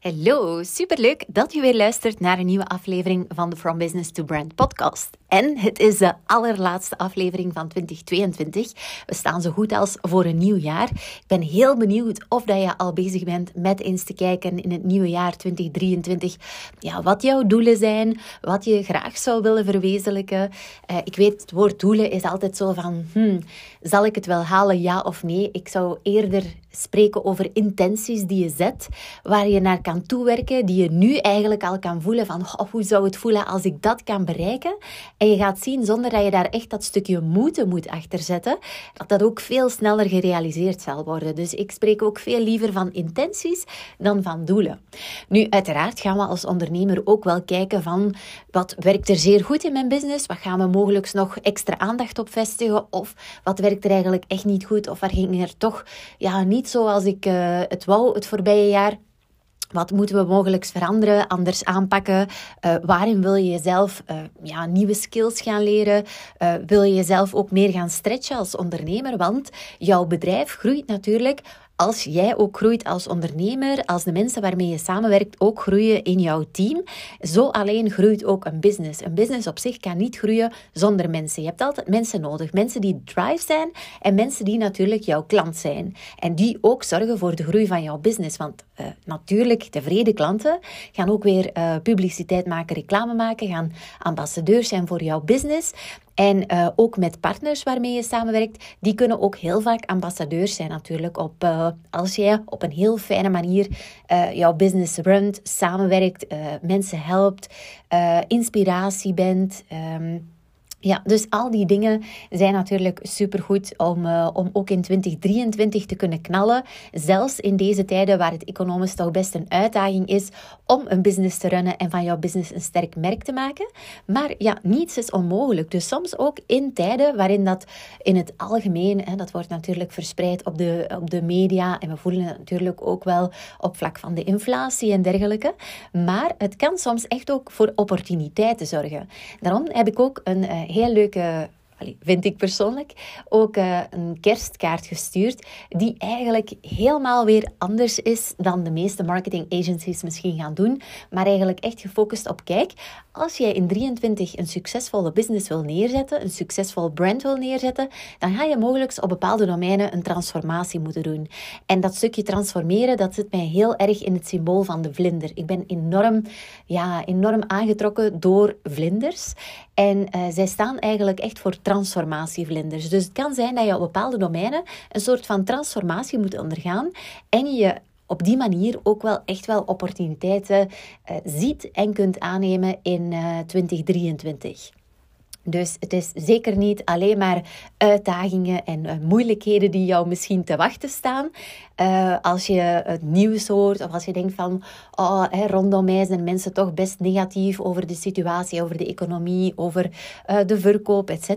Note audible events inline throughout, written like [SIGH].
Hallo, superleuk dat je weer luistert naar een nieuwe aflevering van de From Business to Brand podcast. En het is de allerlaatste aflevering van 2022. We staan zo goed als voor een nieuw jaar. Ik ben heel benieuwd of dat je al bezig bent met eens te kijken in het nieuwe jaar 2023. Ja, wat jouw doelen zijn, wat je graag zou willen verwezenlijken. Uh, ik weet, het woord doelen is altijd zo van, hmm, zal ik het wel halen, ja of nee? Ik zou eerder spreken over intenties die je zet, waar je naar kan toewerken, die je nu eigenlijk al kan voelen van, oh, hoe zou het voelen als ik dat kan bereiken? En je gaat zien, zonder dat je daar echt dat stukje moeten moet achterzetten, dat dat ook veel sneller gerealiseerd zal worden. Dus ik spreek ook veel liever van intenties dan van doelen. Nu, uiteraard gaan we als ondernemer ook wel kijken van wat werkt er zeer goed in mijn business, wat gaan we mogelijk nog extra aandacht op vestigen, of wat werkt er eigenlijk echt niet goed, of waar ging er toch ja, niet zoals ik uh, het wou het voorbije jaar. Wat moeten we mogelijk veranderen, anders aanpakken? Uh, waarin wil je jezelf uh, ja, nieuwe skills gaan leren? Wil je jezelf ook meer gaan stretchen als ondernemer? Want jouw bedrijf groeit natuurlijk als jij ook groeit als ondernemer, als de mensen waarmee je samenwerkt ook groeien in jouw team, zo alleen groeit ook een business. Een business op zich kan niet groeien zonder mensen. Je hebt altijd mensen nodig. Mensen die drive zijn en mensen die natuurlijk jouw klant zijn. En die ook zorgen voor de groei van jouw business. Want uh, natuurlijk, tevreden klanten gaan ook weer uh, publiciteit maken, reclame maken, gaan ambassadeurs zijn voor jouw business. En uh, ook met partners waarmee je samenwerkt, die kunnen ook heel vaak ambassadeurs zijn natuurlijk. Op, uh, als jij op een heel fijne manier uh, jouw business runt, samenwerkt, mensen helpt, inspiratie bent. Um, ja, dus al die dingen zijn natuurlijk supergoed om, uh, om ook in 2023 te kunnen knallen. Zelfs in deze tijden waar het economisch toch best een uitdaging is om een business te runnen en van jouw business een sterk merk te maken. Maar ja, niets is onmogelijk. Dus soms ook in tijden waarin dat in het algemeen, hè, dat wordt natuurlijk verspreid op de, op de media en we voelen het natuurlijk ook wel op vlak van de inflatie en dergelijke. Maar het kan soms echt ook voor opportuniteiten zorgen. Daarom heb ik ook een uh, heel leuke vind ik persoonlijk, ook uh, een kerstkaart gestuurd, die eigenlijk helemaal weer anders is dan de meeste marketing agencies misschien gaan doen, maar eigenlijk echt gefocust op, kijk, als jij in 23 een succesvolle business wil neerzetten, een succesvol brand wil neerzetten, dan ga je mogelijk op bepaalde domeinen een transformatie moeten doen. En dat stukje transformeren, dat zit mij heel erg in het symbool van de vlinder. Ik ben enorm, ja, enorm aangetrokken door vlinders. En uh, zij staan eigenlijk echt voor transformatievlinders. Dus het kan zijn dat je op bepaalde domeinen een soort van transformatie moet ondergaan en je op die manier ook wel echt wel opportuniteiten uh, ziet en kunt aannemen in uh, eh, 2023. Dus het is zeker niet alleen maar uitdagingen en uh, moeilijkheden die jou misschien te wachten staan. Uh, als je het nieuws hoort of als je denkt van oh, hè, rondom mij zijn mensen toch best negatief over de situatie, over de economie, over uh, de verkoop, etc.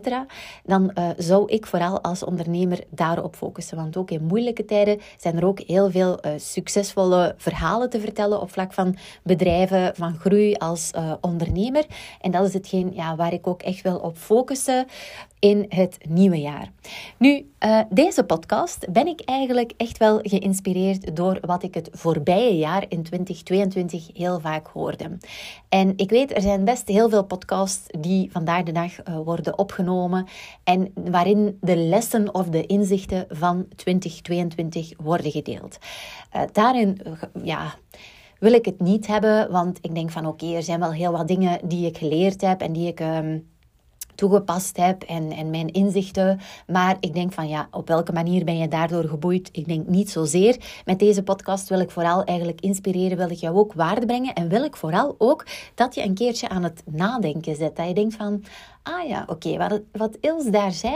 Dan zou ik vooral als ondernemer daarop focussen. Want ook in moeilijke tijden zijn er ook heel veel succesvolle verhalen te vertellen op vlak van bedrijven, van groei als ondernemer. En dat is hetgeen ja, waar ik ook echt op focussen in het nieuwe jaar. Nu, uh, deze podcast ben ik eigenlijk echt wel geïnspireerd door wat ik het voorbije jaar in 2022 heel vaak hoorde. En ik weet, er zijn best heel veel podcasts die vandaag de dag uh, worden opgenomen en waarin de lessen of de inzichten van 2022 worden gedeeld. Uh, daarin, ja wil ik het niet hebben, want ik denk van oké, er zijn wel heel wat dingen die ik geleerd heb en die ik um, toegepast heb en, en mijn inzichten. Maar ik denk van ja, op welke manier ben je daardoor geboeid? Ik denk niet zozeer. Met deze podcast wil ik vooral eigenlijk inspireren, wil ik jou ook waarde brengen. En wil ik vooral ook dat je een keertje aan het nadenken zet. Dat je denkt van, ah ja, oké, wat, wat Ils daar zei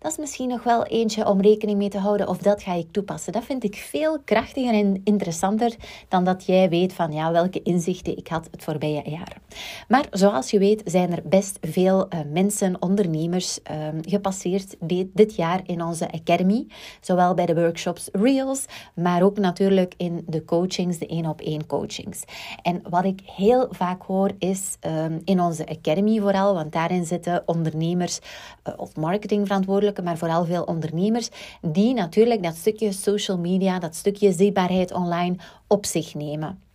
dat is misschien nog wel eentje om rekening mee te houden of dat ga ik toepassen. Dat vind ik veel krachtiger en interessanter dan dat jij weet van ja, welke inzichten ik had het voorbije jaar. Maar zoals je weet zijn er best veel uh, mensen, ondernemers um, gepasseerd dit, jaar in onze Academy. Zowel bij de workshops Reels, maar ook natuurlijk in de coachings, de één op één coachings. En wat ik heel vaak hoor is um, in onze Academy vooral, want daarin zitten ondernemers uh, of marketingverantwoordelijken, maar vooral veel ondernemers die natuurlijk dat stukje social media, dat stukje zichtbaarheid online op zich nemen.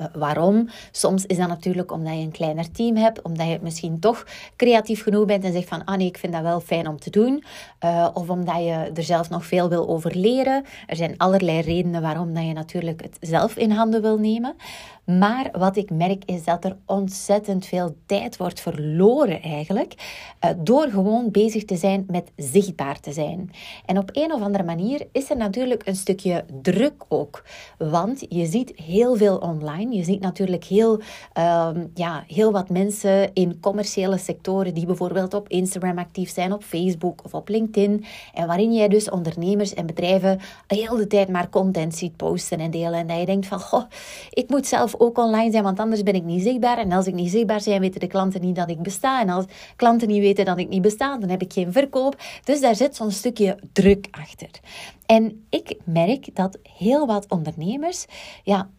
Uh, waarom? Soms is dat natuurlijk omdat je een kleiner team hebt, omdat je misschien toch creatief genoeg bent en zegt van, ah nee, ik vind dat wel fijn om te doen. Uh, of omdat je er zelf nog veel wil over leren. Er zijn allerlei redenen waarom dat je natuurlijk het zelf in handen wil nemen. Maar wat ik merk is dat er ontzettend veel tijd wordt verloren eigenlijk uh, door gewoon bezig te zijn met zichtbaar te zijn. En op een of andere manier is er natuurlijk een stukje druk ook. Want je ziet heel veel online. Je ziet natuurlijk heel, uh, ja, heel wat mensen in commerciële sectoren die bijvoorbeeld op Instagram actief zijn, op Facebook of op LinkedIn. En waarin jij dus ondernemers en bedrijven heel de tijd maar content ziet posten en delen. En dat je denkt van, goh, ik moet zelf ook online zijn, want anders ben ik niet zichtbaar. En als ik niet zichtbaar ben, weten de klanten niet dat ik besta. En als klanten niet weten dat ik niet besta, dan heb ik geen verkoop. Dus daar zit zo'n stukje druk achter. En ik merk dat heel wat ondernemers, ja,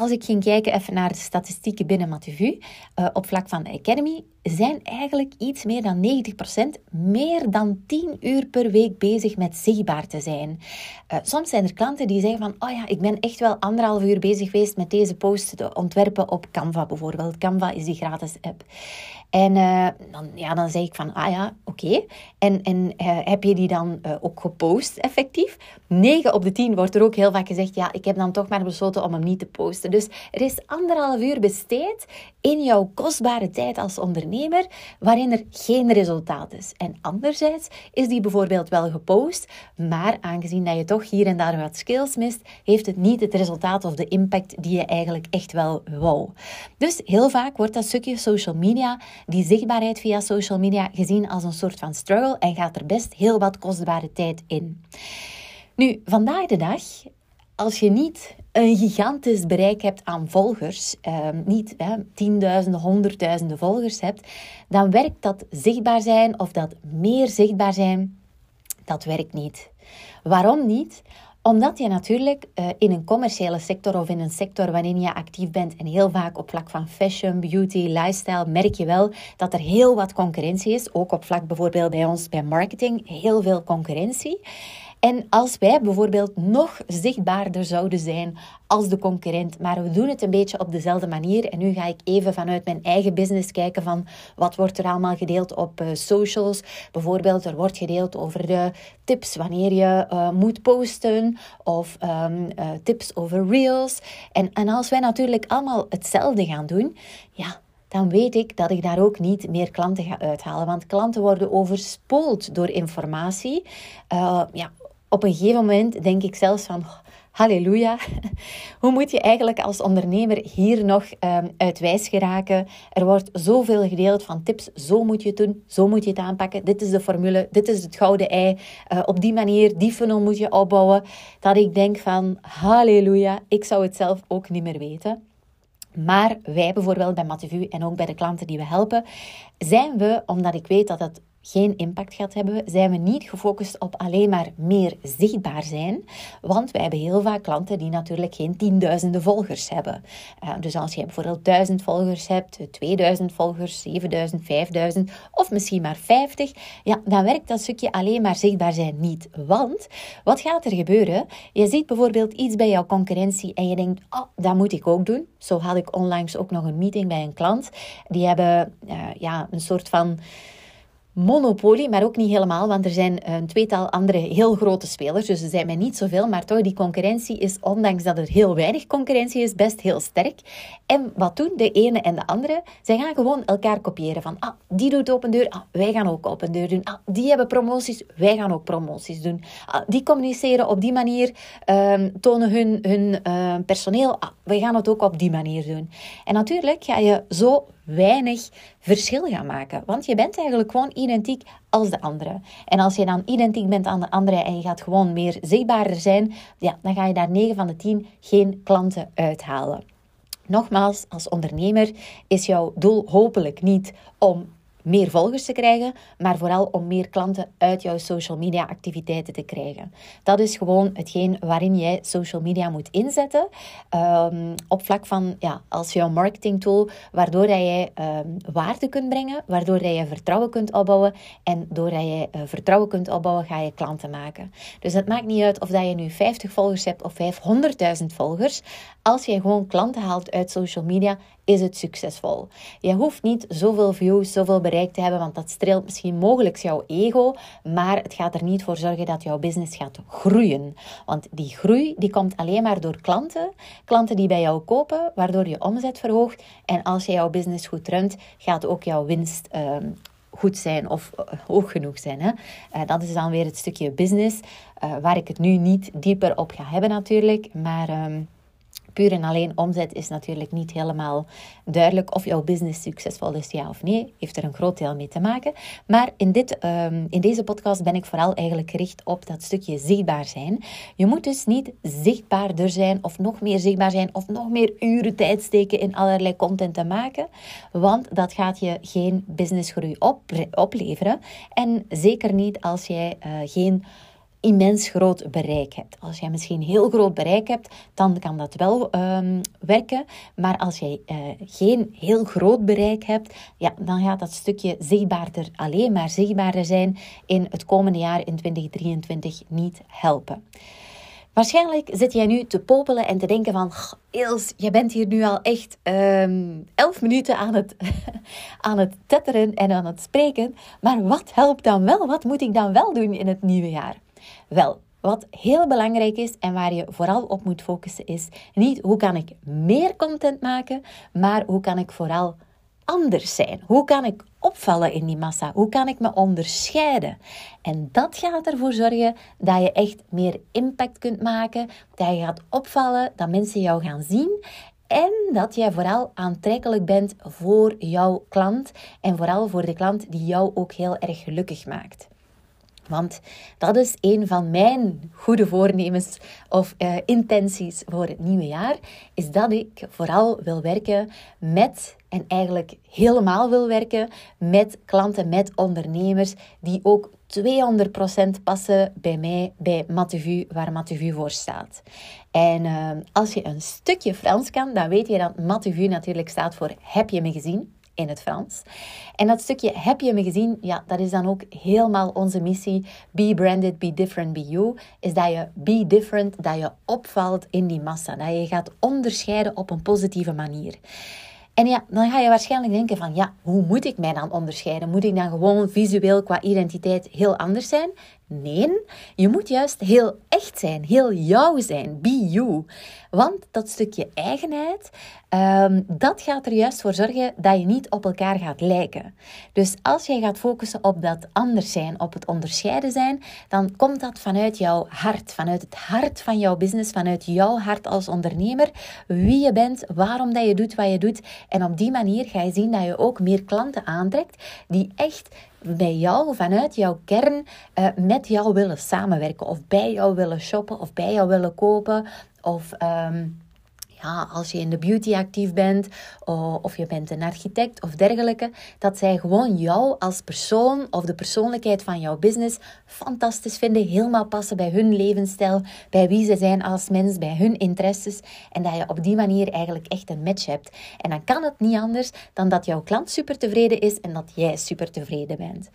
als ik ging kijken even naar de statistieken binnen Mativu, uh, eh, op vlak van de Academy, zijn eigenlijk iets meer dan 90% meer dan 10 uur per week bezig met zichtbaar te zijn. Uh, soms zijn er klanten die zeggen van, oh ja, ik ben echt wel anderhalf uur bezig geweest met deze post te ontwerpen op Canva bijvoorbeeld. Canva is die gratis app. En uh, dan, ja, dan zeg ik van, ah ja, oké. En, en uh, heb je die dan uh, ook gepost effectief? 9 op de 10 wordt er ook heel vaak gezegd, ja, ik heb dan toch maar besloten om hem niet te posten. Dus er is anderhalf uur besteed in jouw kostbare tijd als ondernemer, waarin er geen resultaat is. En anderzijds is die bijvoorbeeld wel gepost, maar aangezien dat je toch hier en daar wat skills mist, heeft het niet het resultaat of de impact die je eigenlijk echt wel wou. Dus heel vaak wordt dat stukje social media die zichtbaarheid via social media gezien als een soort van struggle en gaat er best heel wat kostbare tijd in. Nu, vandaag de dag, als je niet een gigantisch bereik hebt aan volgers, eh, niet hè, tienduizenden, honderdduizenden volgers hebt, dan werkt dat zichtbaar zijn of dat meer zichtbaar zijn, dat werkt niet. Waarom niet? Omdat je natuurlijk uh, in een commerciële sector of in een sector waarin je actief bent en heel vaak op vlak van fashion, beauty, lifestyle, merk je wel dat er heel wat concurrentie is. Ook op vlak bijvoorbeeld bij ons bij marketing, heel veel concurrentie. En als wij bijvoorbeeld nog zichtbaarder zouden zijn als de concurrent, maar we doen het een beetje op dezelfde manier. En nu ga ik even vanuit mijn eigen business kijken van wat wordt er allemaal gedeeld op uh, socials. Bijvoorbeeld, er wordt gedeeld over de tips wanneer je uh, moet posten of uh, tips over reels. En, en als wij natuurlijk allemaal hetzelfde gaan doen, ja, dan weet ik dat ik daar ook niet meer klanten ga uithalen. Want klanten worden overspoeld door informatie. Uh, ja, op een gegeven moment denk ik zelfs van, halleluja, [LAUGHS] hoe moet je eigenlijk als ondernemer hier nog um, uit wijs geraken? Er wordt zoveel gedeeld van tips, zo moet je het doen, zo moet je het aanpakken, dit is de formule, dit is het gouden ei, uh, op die manier, die funnel moet je opbouwen, dat ik denk van, halleluja, ik zou het zelf ook niet meer weten. Maar wij bijvoorbeeld bij Mativu en ook bij de klanten die we helpen, zijn we, omdat ik weet dat het geen impact gaat hebben, zijn we niet gefocust op alleen maar meer zichtbaar zijn. Want wij hebben heel vaak klanten die natuurlijk geen tienduizenden volgers hebben. Uh, dus als je bijvoorbeeld 1000 volgers hebt, 2000 volgers, 7000, 5000 of misschien maar 50, ja, dan werkt dat stukje alleen maar zichtbaar zijn niet. Want wat gaat er gebeuren? Je ziet bijvoorbeeld iets bij jouw concurrentie en je denkt, oh, dat moet ik ook doen. Zo had ik onlangs ook nog een meeting bij een klant. Die hebben uh, ja, een soort van monopolie, maar ook niet helemaal, want er zijn een tweetal andere heel grote spelers, dus er zijn mij niet zoveel, maar toch die concurrentie is, ondanks dat er heel weinig concurrentie is, best heel sterk. En wat doen de ene en de andere? Zij gaan gewoon elkaar kopiëren van, ah, die doet open deur, ah, wij gaan ook open deur doen. Ah, die hebben promoties, wij gaan ook promoties doen. Ah, die communiceren op die manier, um, tonen hun, hun uh, personeel, ah, wij gaan het ook op die manier doen. En natuurlijk ga je zo weinig verschil gaan maken. Want je bent eigenlijk gewoon identiek als de andere. En als je dan identiek bent aan de andere en je gaat gewoon meer zichtbaarder zijn, ja, dan ga je daar 9 van de 10 geen klanten uithalen. Nogmaals, als ondernemer is jouw doel hopelijk niet om meer volgers te krijgen, maar vooral om meer klanten uit jouw social media activiteiten te krijgen. Dat is gewoon hetgeen waarin jij social media moet inzetten. Um, op vlak van, ja, als jouw marketing tool, waardoor dat jij um, waarde kunt brengen, waardoor dat je vertrouwen kunt opbouwen. En doordat je uh, vertrouwen kunt opbouwen, ga je klanten maken. Dus het maakt niet uit of dat je nu 50 volgers hebt of 500.000 volgers. Als je gewoon klanten haalt uit social media, is het succesvol. Je hoeft niet zoveel views, zoveel bereik te hebben, want dat streelt misschien mogelijk jouw ego, maar het gaat er niet voor zorgen dat jouw business gaat groeien. Want die groei die komt alleen maar door klanten, klanten die bij jou kopen, waardoor je omzet verhoogt. En als je jouw business goed runt, gaat ook jouw winst um, goed zijn of uh, hoog genoeg zijn. Hè? Uh, dat is dan weer het stukje business, uh, waar ik het nu niet dieper op ga hebben natuurlijk, maar... Um, puur en alleen omzet is natuurlijk niet helemaal duidelijk of jouw business succesvol is, ja of nee. Heeft er een groot deel mee te maken. Maar in, dit, um, in deze podcast ben ik vooral eigenlijk gericht op dat stukje zichtbaar zijn. Je moet dus niet zichtbaarder zijn of nog meer zichtbaar zijn of nog meer uren tijd steken in allerlei content te maken. Want dat gaat je geen businessgroei op, opleveren. En zeker niet als jij uh, geen immens groot bereik hebt. Als jij misschien heel groot bereik hebt, dan kan dat wel um, werken. Maar als jij uh, geen heel groot bereik hebt, ja, dan gaat dat stukje zichtbaarder, alleen maar zichtbaarder zijn in het komende jaar in 2023 niet helpen. Waarschijnlijk zit jij nu te popelen en te denken van... Els, je bent hier nu al echt um, elf minuten aan het, [LAUGHS] aan het tetteren en aan het spreken. Maar wat helpt dan wel? Wat moet ik dan wel doen in het nieuwe jaar? Wel, wat heel belangrijk is en waar je vooral op moet focussen is niet hoe kan ik meer content maken, maar hoe kan ik vooral anders zijn? Hoe kan ik opvallen in die massa? Hoe kan ik me onderscheiden? En dat gaat ervoor zorgen dat je echt meer impact kunt maken, dat je gaat opvallen, dat mensen jou gaan zien en dat jij vooral aantrekkelijk bent voor jouw klant en vooral voor de klant die jou ook heel erg gelukkig maakt. Want dat is een van mijn goede voornemens of uh, intenties voor het nieuwe jaar. Is dat ik vooral wil werken met, en eigenlijk helemaal wil werken met klanten, met ondernemers die ook 200% passen bij mij, bij Matevu, waar Matevu voor staat. En uh, als je een stukje Frans kan, dan weet je dat Matevu natuurlijk staat voor Heb je me gezien? In het Frans. En dat stukje heb je me gezien, ja, dat is dan ook helemaal onze missie. Be branded, be different, be you. Is dat je be different, dat je opvalt in die massa. Dat je gaat onderscheiden op een positieve manier. En ja, dan ga je waarschijnlijk denken van, ja, hoe moet ik mij dan onderscheiden? Moet ik dan gewoon visueel qua identiteit heel anders zijn? Nee, je moet juist heel echt zijn, heel jou zijn, be you. Want dat stukje eigenheid, um, dat gaat er juist voor zorgen dat je niet op elkaar gaat lijken. Dus als jij gaat focussen op dat anders zijn, op het onderscheiden zijn, dan komt dat vanuit jouw hart, vanuit het hart van jouw business, vanuit jouw hart als ondernemer, wie je bent, waarom dat je doet wat je doet. En op die manier ga je zien dat je ook meer klanten aantrekt die echt bij jou, vanuit jouw kern, uh, met jou willen samenwerken. Of bij jou willen shoppen, of bij jou willen kopen. Of um, ja, als je in de beauty actief bent of je bent een architect of dergelijke, dat zij gewoon jou als persoon of de persoonlijkheid van jouw business fantastisch vinden, helemaal passen bij hun levensstijl, bij wie ze zijn als mens, bij hun interesses en dat je op die manier eigenlijk echt een match hebt. En dan kan het niet anders dan dat jouw klant super tevreden is en dat jij super tevreden bent.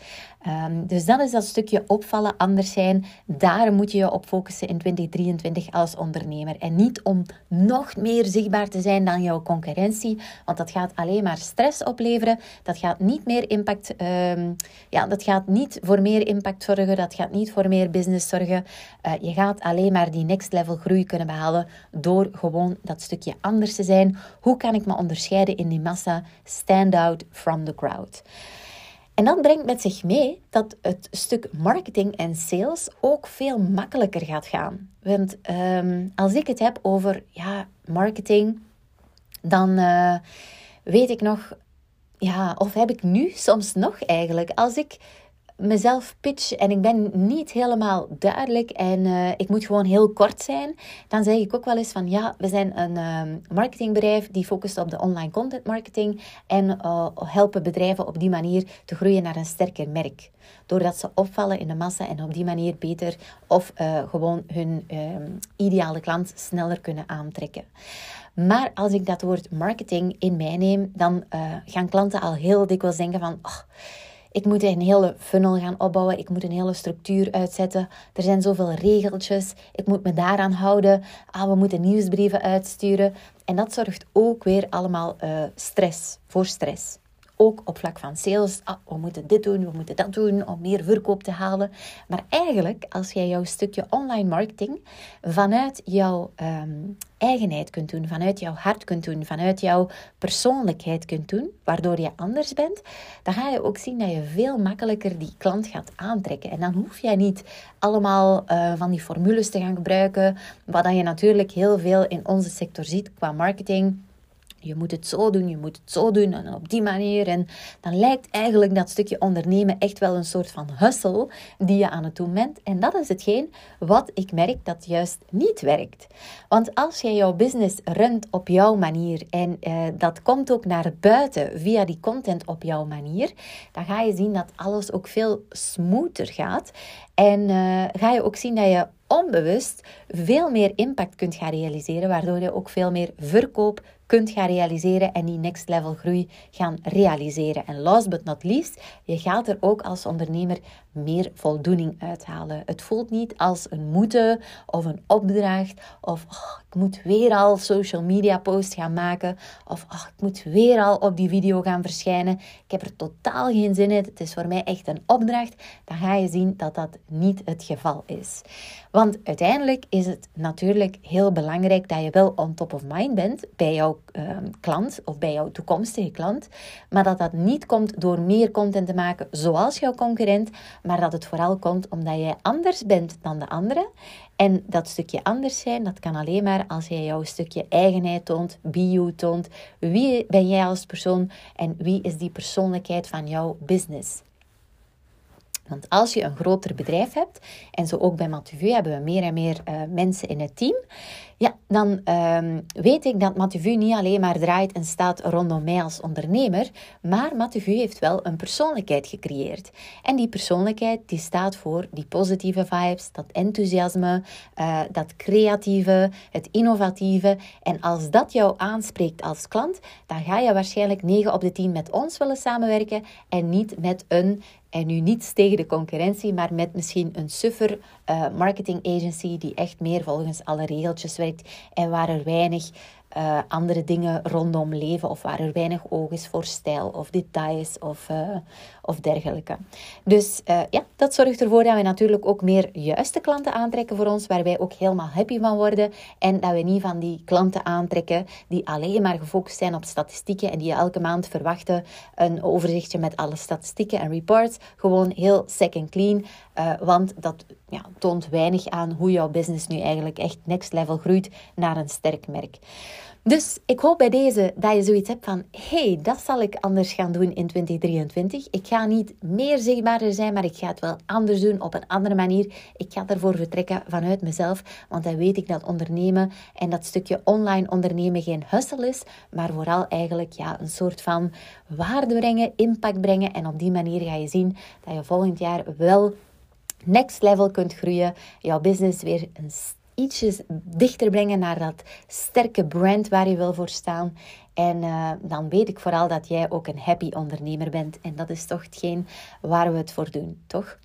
Um, dus dat is dat stukje opvallen, anders zijn. Daar moet je je op focussen in 2023 als ondernemer en niet om nog meer meer zichtbaar te zijn dan jouw concurrentie. Want dat gaat alleen maar stress opleveren. Dat gaat niet meer impact. Um, ja, dat gaat niet voor meer impact zorgen. Dat gaat niet voor meer business zorgen. Uh, je gaat alleen maar die next level groei kunnen behalen door gewoon dat stukje anders te zijn. Hoe kan ik me onderscheiden in die massa? Stand out from the crowd. En dat brengt met zich mee dat het stuk marketing en sales ook veel makkelijker gaat gaan. Want um, als ik het heb over ja, marketing, dan uh, weet ik nog ja, of heb ik nu soms nog eigenlijk, als ik mezelf pitch en ik ben niet helemaal duidelijk en uh, ik moet gewoon heel kort zijn, dan zeg ik ook wel eens van ja, we zijn een uh, marketingbedrijf die focust op de online content marketing en uh, helpen bedrijven op die manier te groeien naar een sterker merk. Doordat ze opvallen in de massa en op die manier beter of uh, gewoon hun ehm, ideale klant sneller kunnen aantrekken. Maar als ik dat woord marketing in mij neem, dan gaan klanten al heel dikwijls denken van... Oh, ik moet een hele funnel gaan opbouwen. Ik moet een hele structuur uitzetten. Er zijn zoveel regeltjes. Ik moet me daaraan houden. Ah, we moeten nieuwsbrieven uitsturen. En dat zorgt ook weer allemaal uh, stress voor stress ook op vlak van sales. Ah, we moeten dit doen, we moeten dat doen om meer verkoop te halen. Maar eigenlijk, als jij jouw stukje online marketing vanuit jouw um, eigenheid kunt doen, vanuit jouw hart kunt doen, vanuit jouw persoonlijkheid kunt doen, waardoor je anders bent, dan ga je ook zien dat je veel makkelijker die klant gaat aantrekken. En dan hoef jij niet allemaal uh, van die formules te gaan gebruiken, wat je natuurlijk heel veel in onze sector ziet qua marketing je moet het zo doen, je moet het zo doen en op die manier. En dan lijkt eigenlijk dat stukje ondernemen echt wel een soort van hustle die je aan het doen bent. En dat is hetgeen wat ik merk dat juist niet werkt. Want als jij jouw business runt op jouw manier en uh, dat komt ook naar buiten via die content op jouw manier, dan ga je zien dat alles ook veel smoother gaat. En uh, ga je ook zien dat je onbewust veel meer impact kunt gaan realiseren, waardoor je ook veel meer verkoop kunt gaan realiseren en die next level groei gaan realiseren. En last but not least, je gaat er ook als ondernemer meer voldoening uithalen. Het voelt niet als een moeten of een opdracht of oh, ik moet weer al social media post gaan maken of oh, ik moet weer al op die video gaan verschijnen. Ik heb er totaal geen zin in. Het is voor mij echt een opdracht. Dan ga je zien dat dat niet het geval is. Want uiteindelijk is het natuurlijk heel belangrijk dat je wel on top of mind bent bij jouw Ehm, klant of bij jouw toekomstige klant. Maar dat dat niet komt door meer content te maken zoals jouw concurrent, maar dat het vooral komt omdat jij anders bent dan de anderen. En dat stukje anders zijn, dat kan alleen maar als jij jouw stukje eigenheid toont, bio toont. Wie ben jij als persoon en wie is die persoonlijkheid van jouw business? Want als je een groter bedrijf hebt, en zo ook bij Matuvu hebben we meer en meer uh, mensen in het team, ja, dan um, weet ik dat Matuvu niet alleen maar draait en staat rondom mij als ondernemer, maar Matuvu heeft wel een persoonlijkheid gecreëerd. En die persoonlijkheid die staat voor die positieve vibes, dat enthousiasme, uh, dat creatieve, het innovatieve. En als dat jou aanspreekt als klant, dan ga je waarschijnlijk 9 op de 10 met ons willen samenwerken en niet met een en nu niet tegen de concurrentie, maar met misschien een suffer uh, marketing agency die echt meer volgens alle regeltjes werkt en waar er weinig uh, andere dingen rondom leven of waar er weinig oog is voor stijl of details of, uh, of dergelijke. Dus uh, ja, dat zorgt ervoor dat we natuurlijk ook meer juiste klanten aantrekken voor ons, waar wij ook helemaal happy van worden en dat we niet van die klanten aantrekken die alleen maar gefocust zijn op statistieken en die elke maand verwachten een overzichtje met alle statistieken en reports. Gewoon heel second clean, want dat ja, toont weinig aan hoe jouw business nu eigenlijk echt next level groeit naar een sterk merk. Dus ik hoop bij deze dat je zoiets hebt van: hey, dat zal ik anders gaan doen in 2023. Ik ga niet meer zichtbaarder zijn, maar ik ga het wel anders doen op een andere manier. Ik ga ervoor vertrekken vanuit mezelf, want dan weet ik dat ondernemen en dat stukje online ondernemen geen hustle is, maar vooral eigenlijk ja, een soort van waarde brengen, impact brengen. En op die manier ga je zien dat je volgend jaar wel next level kunt groeien, jouw business weer een ietsjes dichter brengen naar dat sterke brand waar je wil voor staan. En uh, dan weet ik vooral dat jij ook een happy ondernemer bent. En dat is toch hetgeen waar we het voor doen, toch?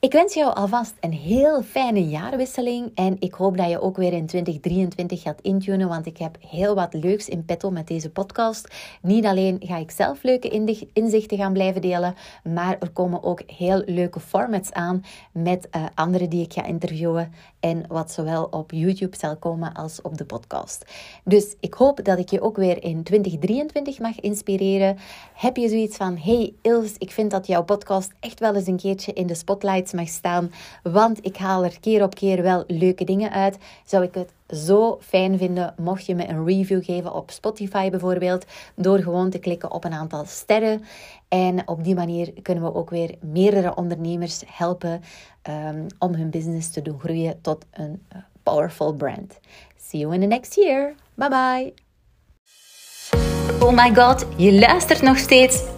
Ik wens jou alvast een heel fijne jaarwisseling en ik hoop dat je ook weer in 2023 gaat intunen, want ik heb heel wat leuks in petto met deze podcast. Niet alleen ga ik zelf leuke inzichten gaan blijven delen, maar er komen ook heel leuke formats aan met uh, anderen die ik ga interviewen en wat zowel op YouTube zal komen als op de podcast. Dus ik hoop dat ik je ook weer in 2023 mag inspireren. Heb je zoiets van, hey Ils, ik vind dat jouw podcast echt wel eens een keertje in de spotlight mag staan, want ik haal er keer op keer wel leuke dingen uit, zou ik het zo fijn vinden mocht je me een review geven op Spotify bijvoorbeeld, door gewoon te klikken op een aantal sterren. En op die manier kunnen we ook weer meerdere ondernemers helpen um, om hun business te doen groeien tot een uh, powerful brand. See you in the next year. Bye bye. Oh my god, je luistert nog steeds.